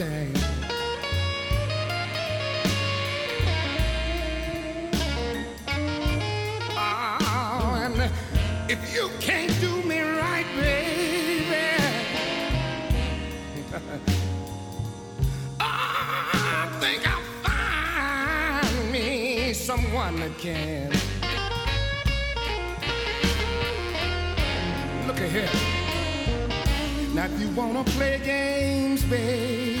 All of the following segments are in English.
Understand. Oh, and if you can't do me right, baby, I think I'll find me someone can. Look at here. Now, if you wanna play games, baby.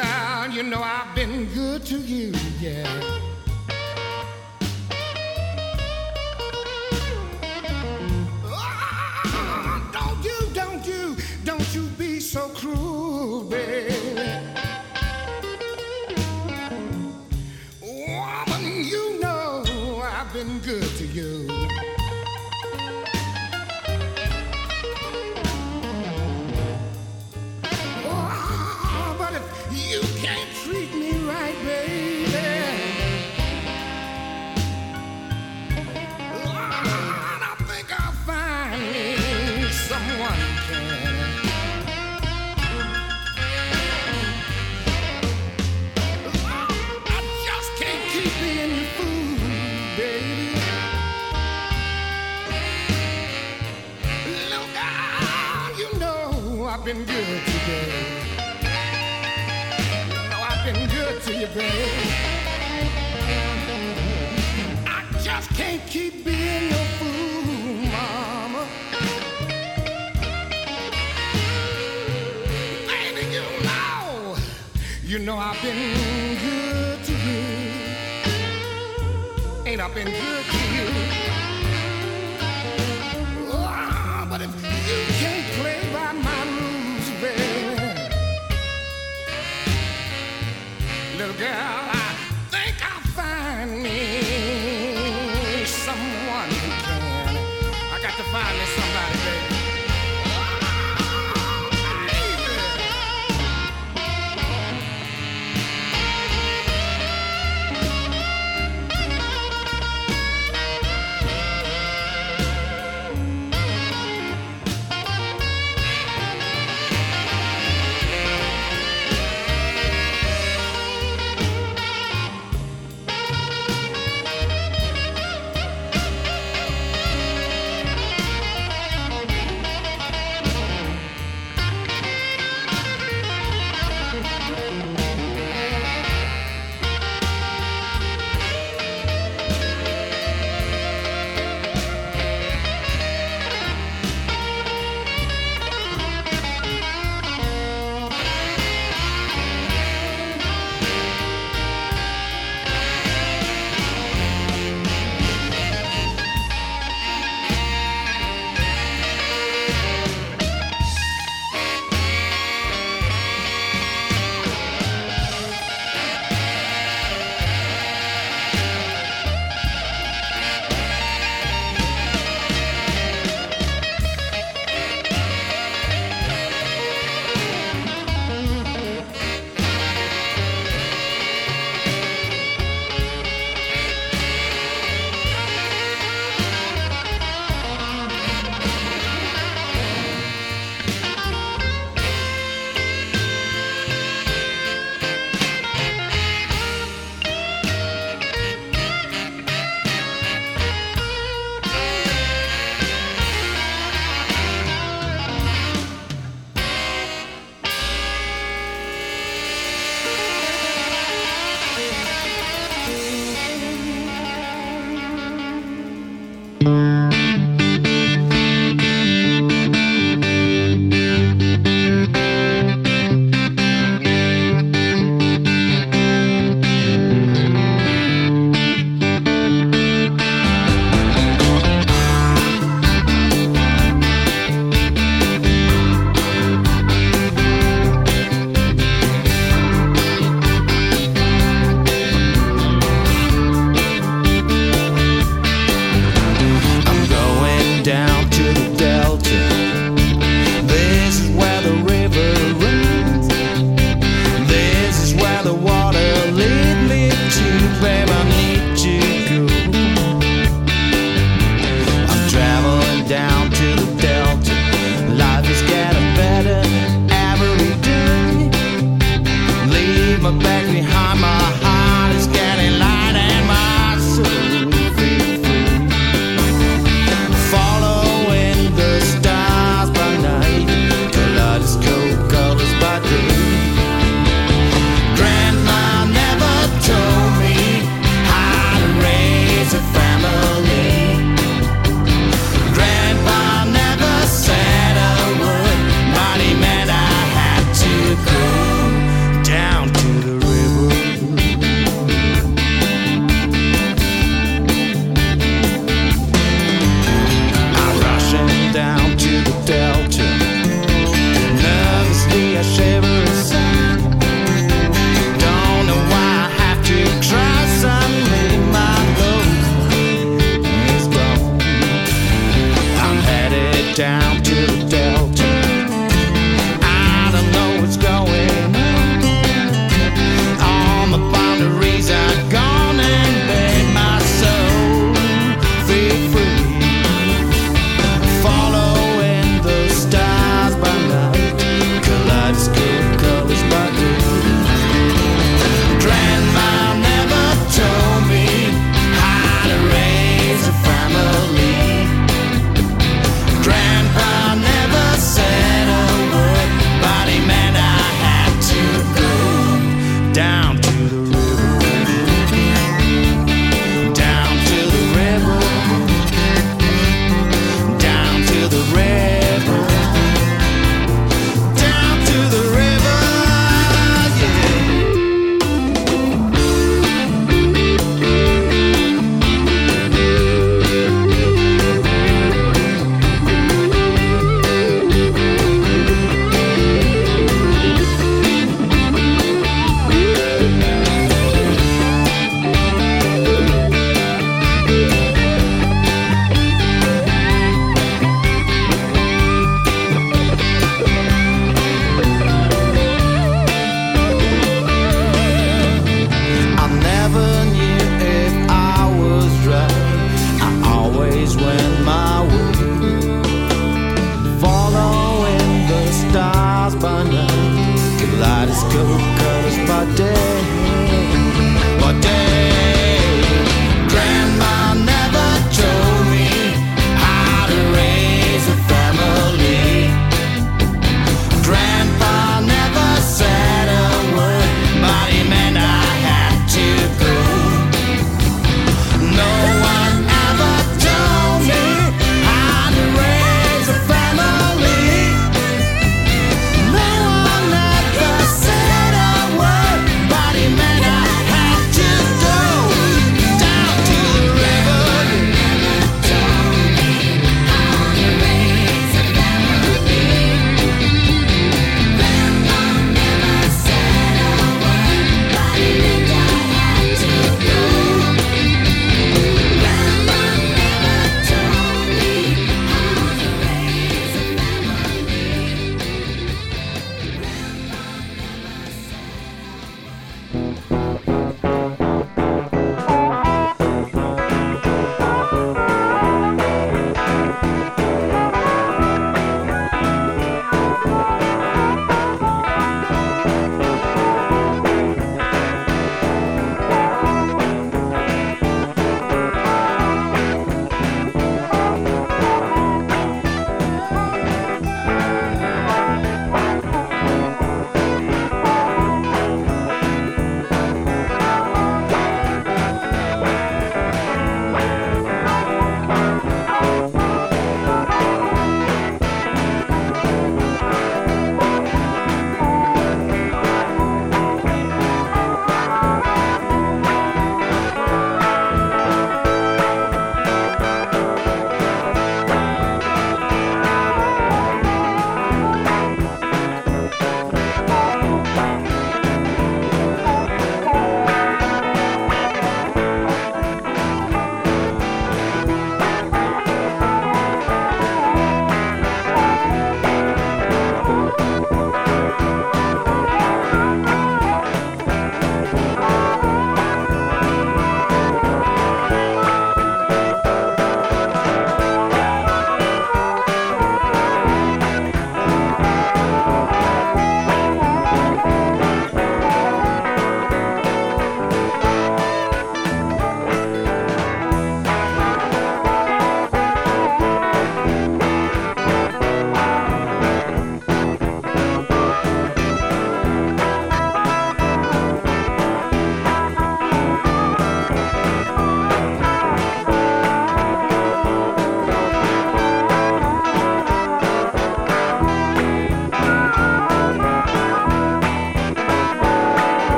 Girl, you know I've been good to you, yeah. You, babe. I just can't keep being your fool, mama. Baby, you know, you know I've been good to you. Ain't I been good to you? Girl, I think I'll find me someone who can. I got to find me somebody,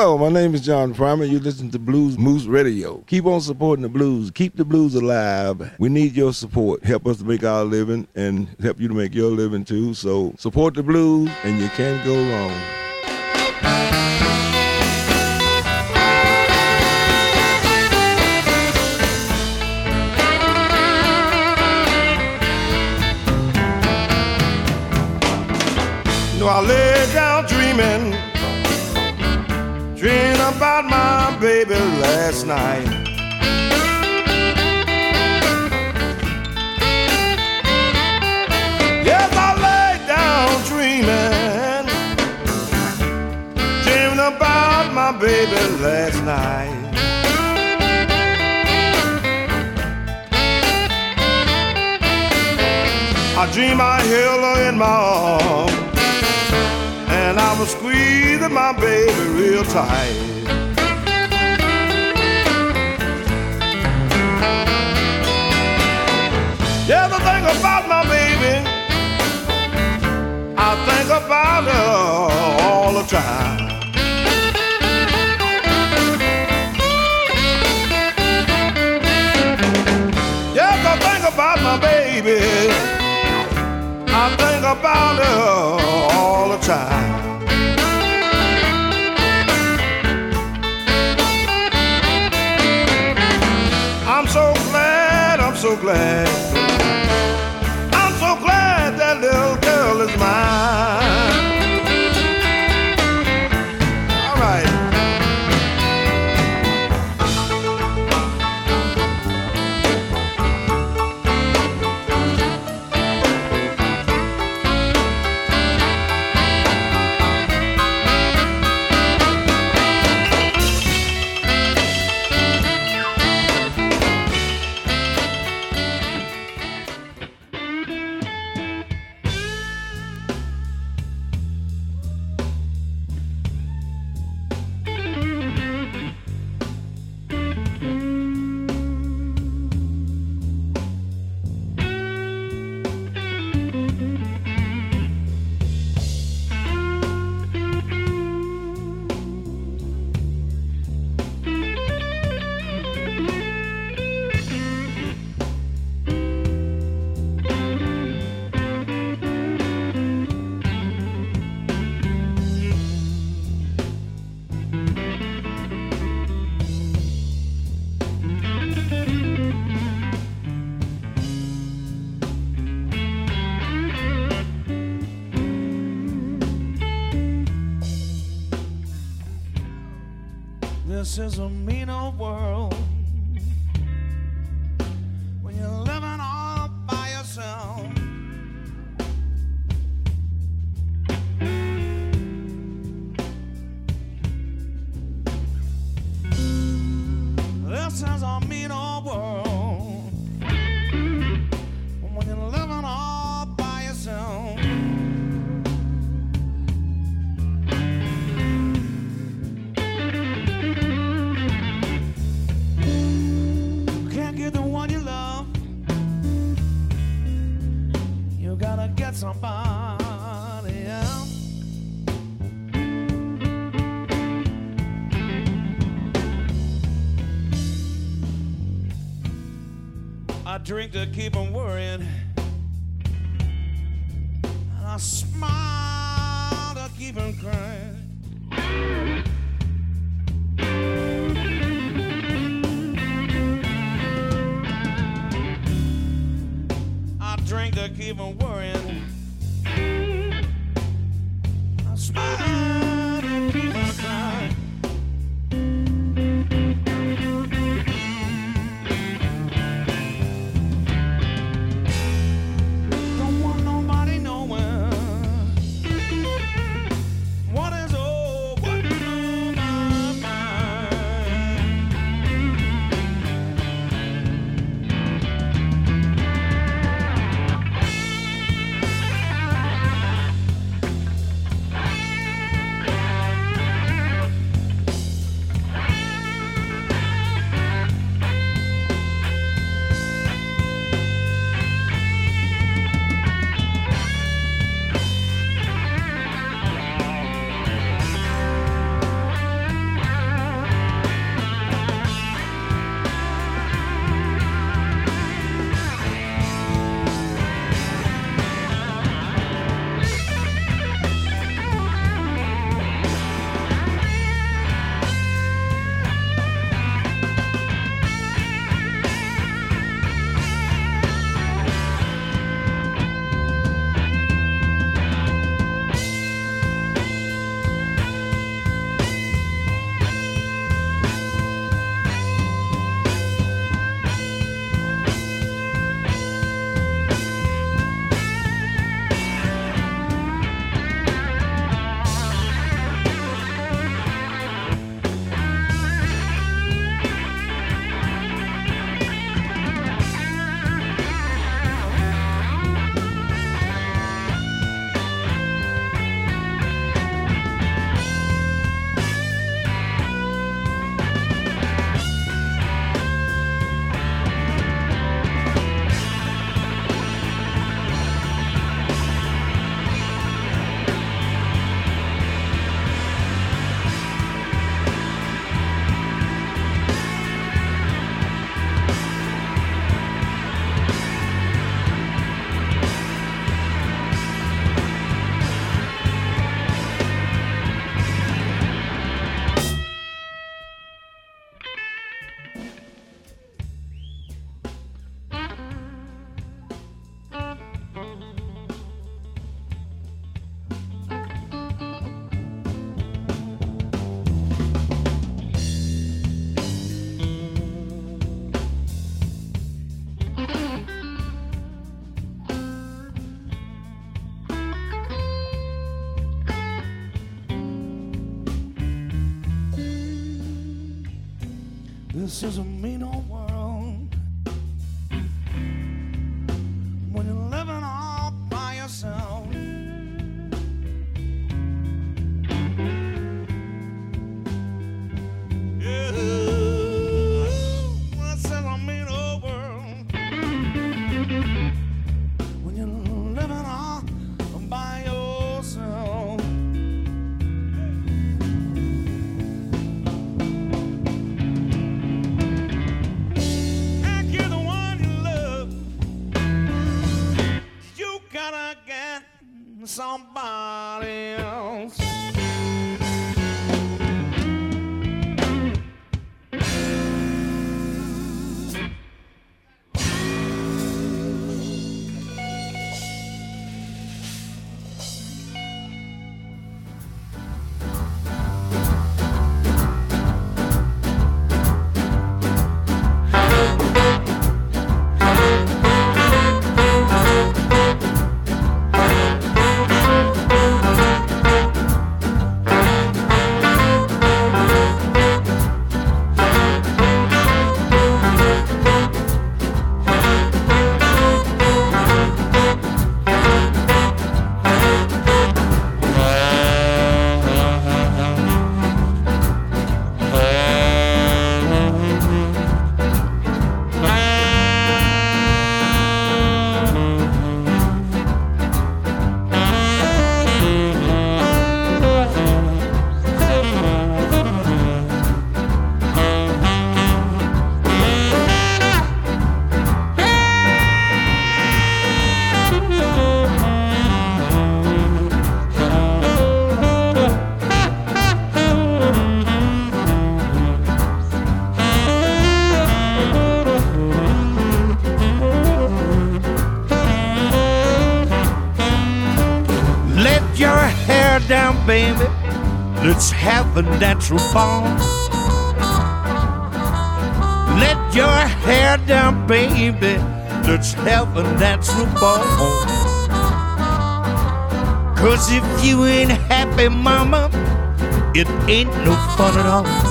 Hello, my name is John Primer. You listen to Bluesmoose Radio. Keep on supporting the blues. Keep the blues alive. We need your support. Help us to make our living and help you to make your living too. So support the blues and you can't go wrong. Know, I lay about my baby last night. Yes, I lay down dreaming, dreaming about my baby last night. I dream I held her in my arms and I was squeezing my baby real tight. Think about my baby. I think about her all the time. Yes, I think about my baby. I think about her all the time. I'm so glad, I'm so glad, mine. This I drink to keep on worrying. And I smile to keep on crying. I drink to keep on worrying. This is a mean down, baby. Let's have a natural fall. Let your hair down, baby. Let's have a natural ball. Cause if you ain't happy, mama, it ain't no fun at all.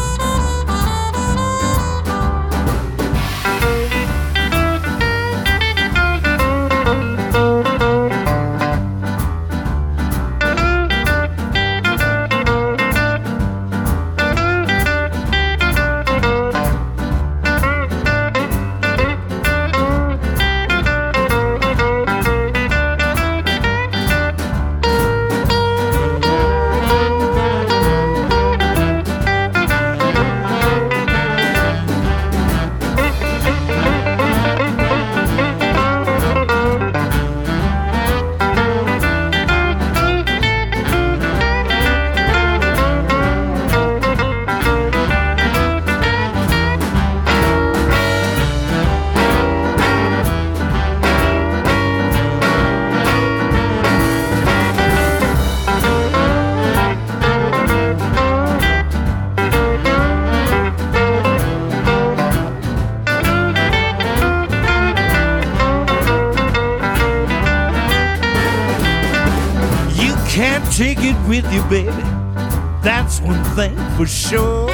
Sure.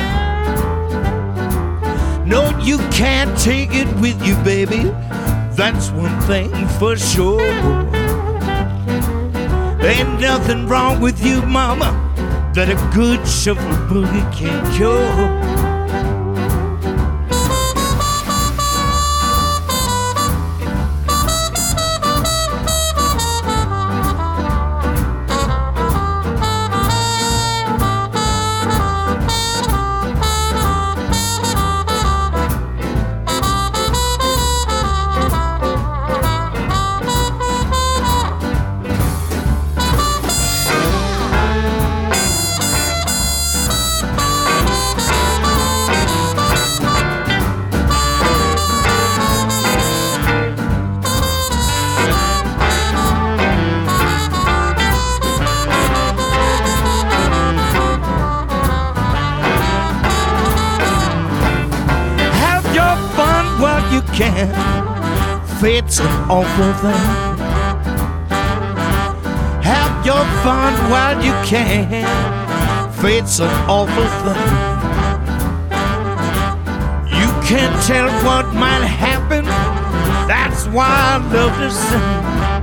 No, you can't take it with you, baby. That's one thing for sure. Ain't nothing wrong with you, mama, that a good shuffle boogie can't cure. Awful thing. Have your fun while you can. Fate's an awful thing. You can't tell what might happen. That's why I love to sing.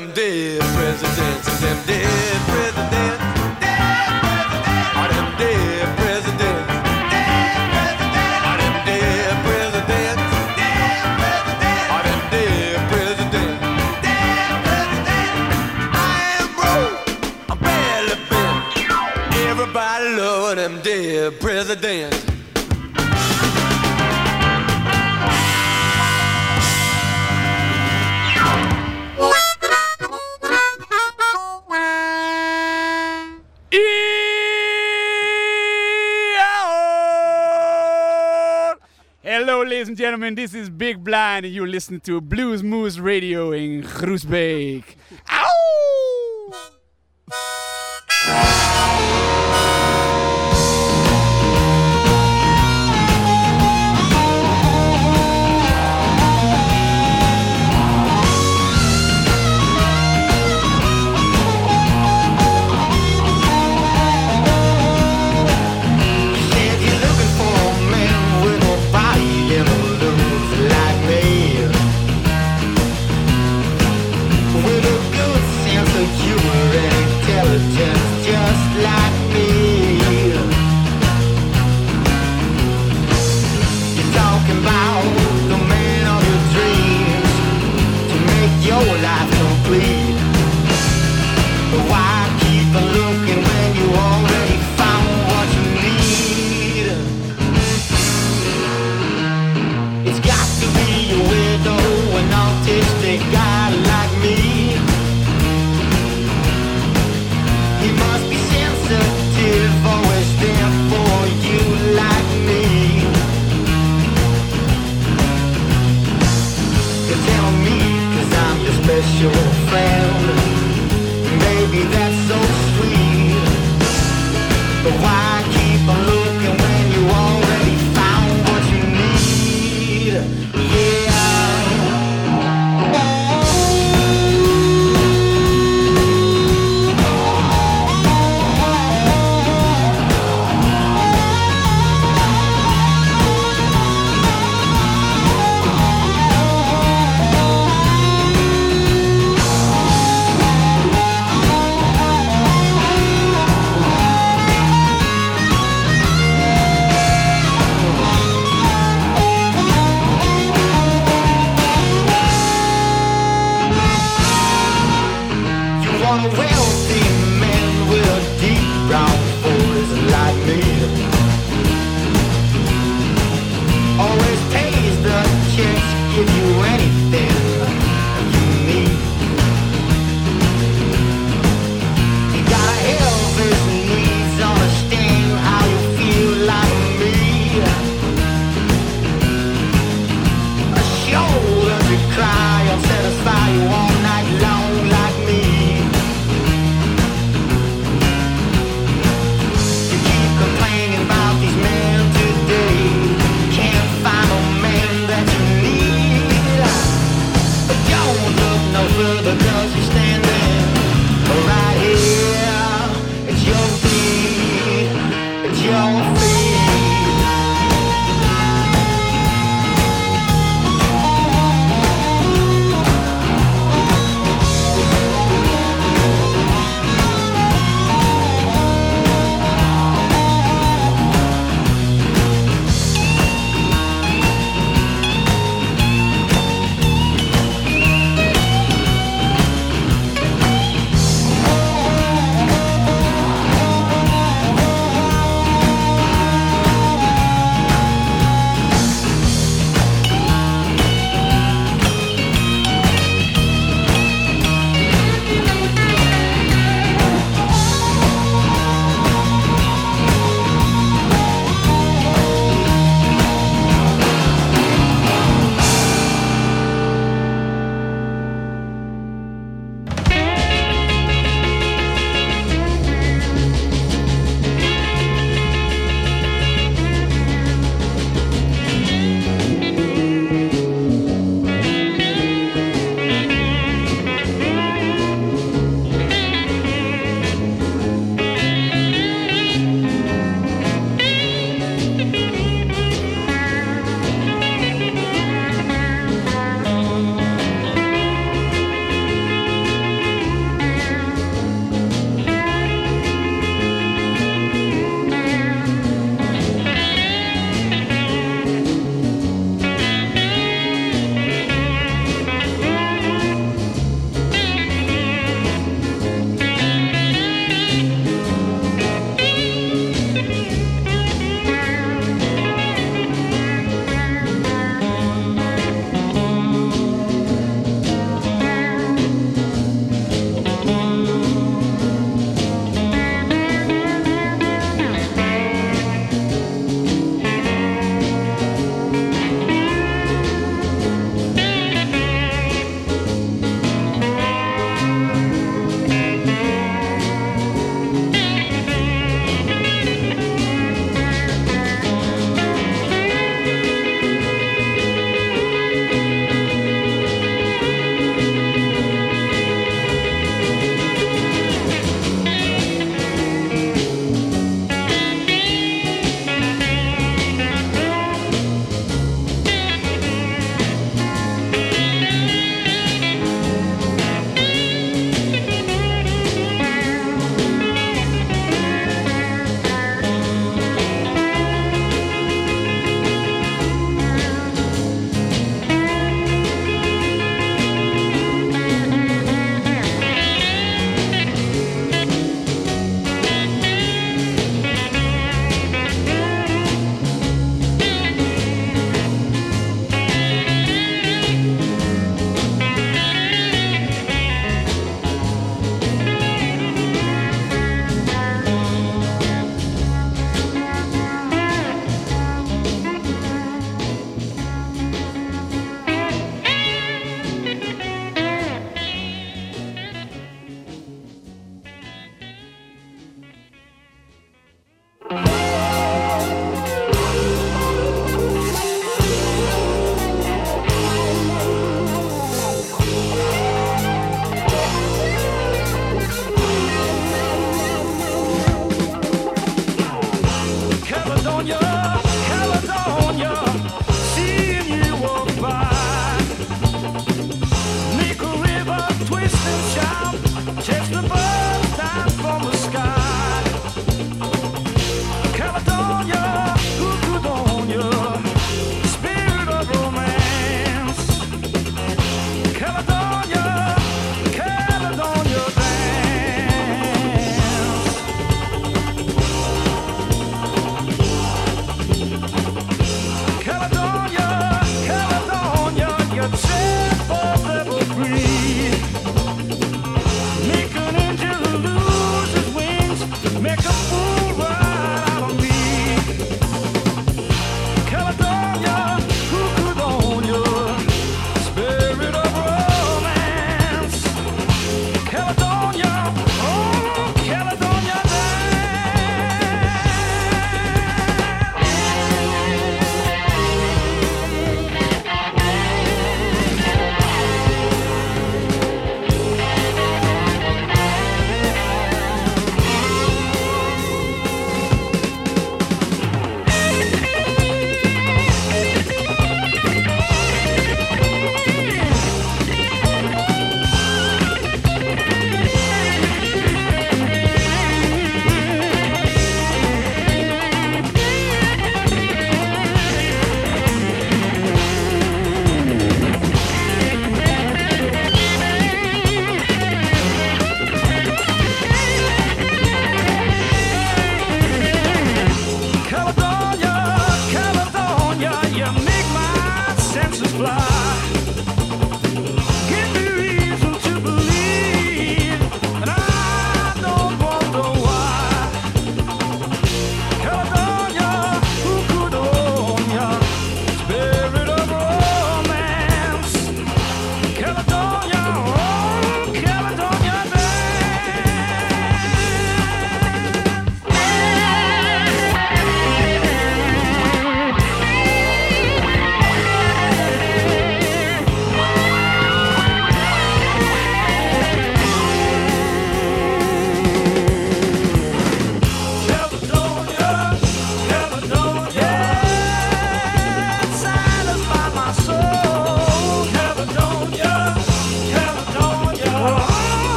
them dead presidents and them dead Big Blind and you're listening to Bluesmoose Radio in Groesbeek. Ow! further cause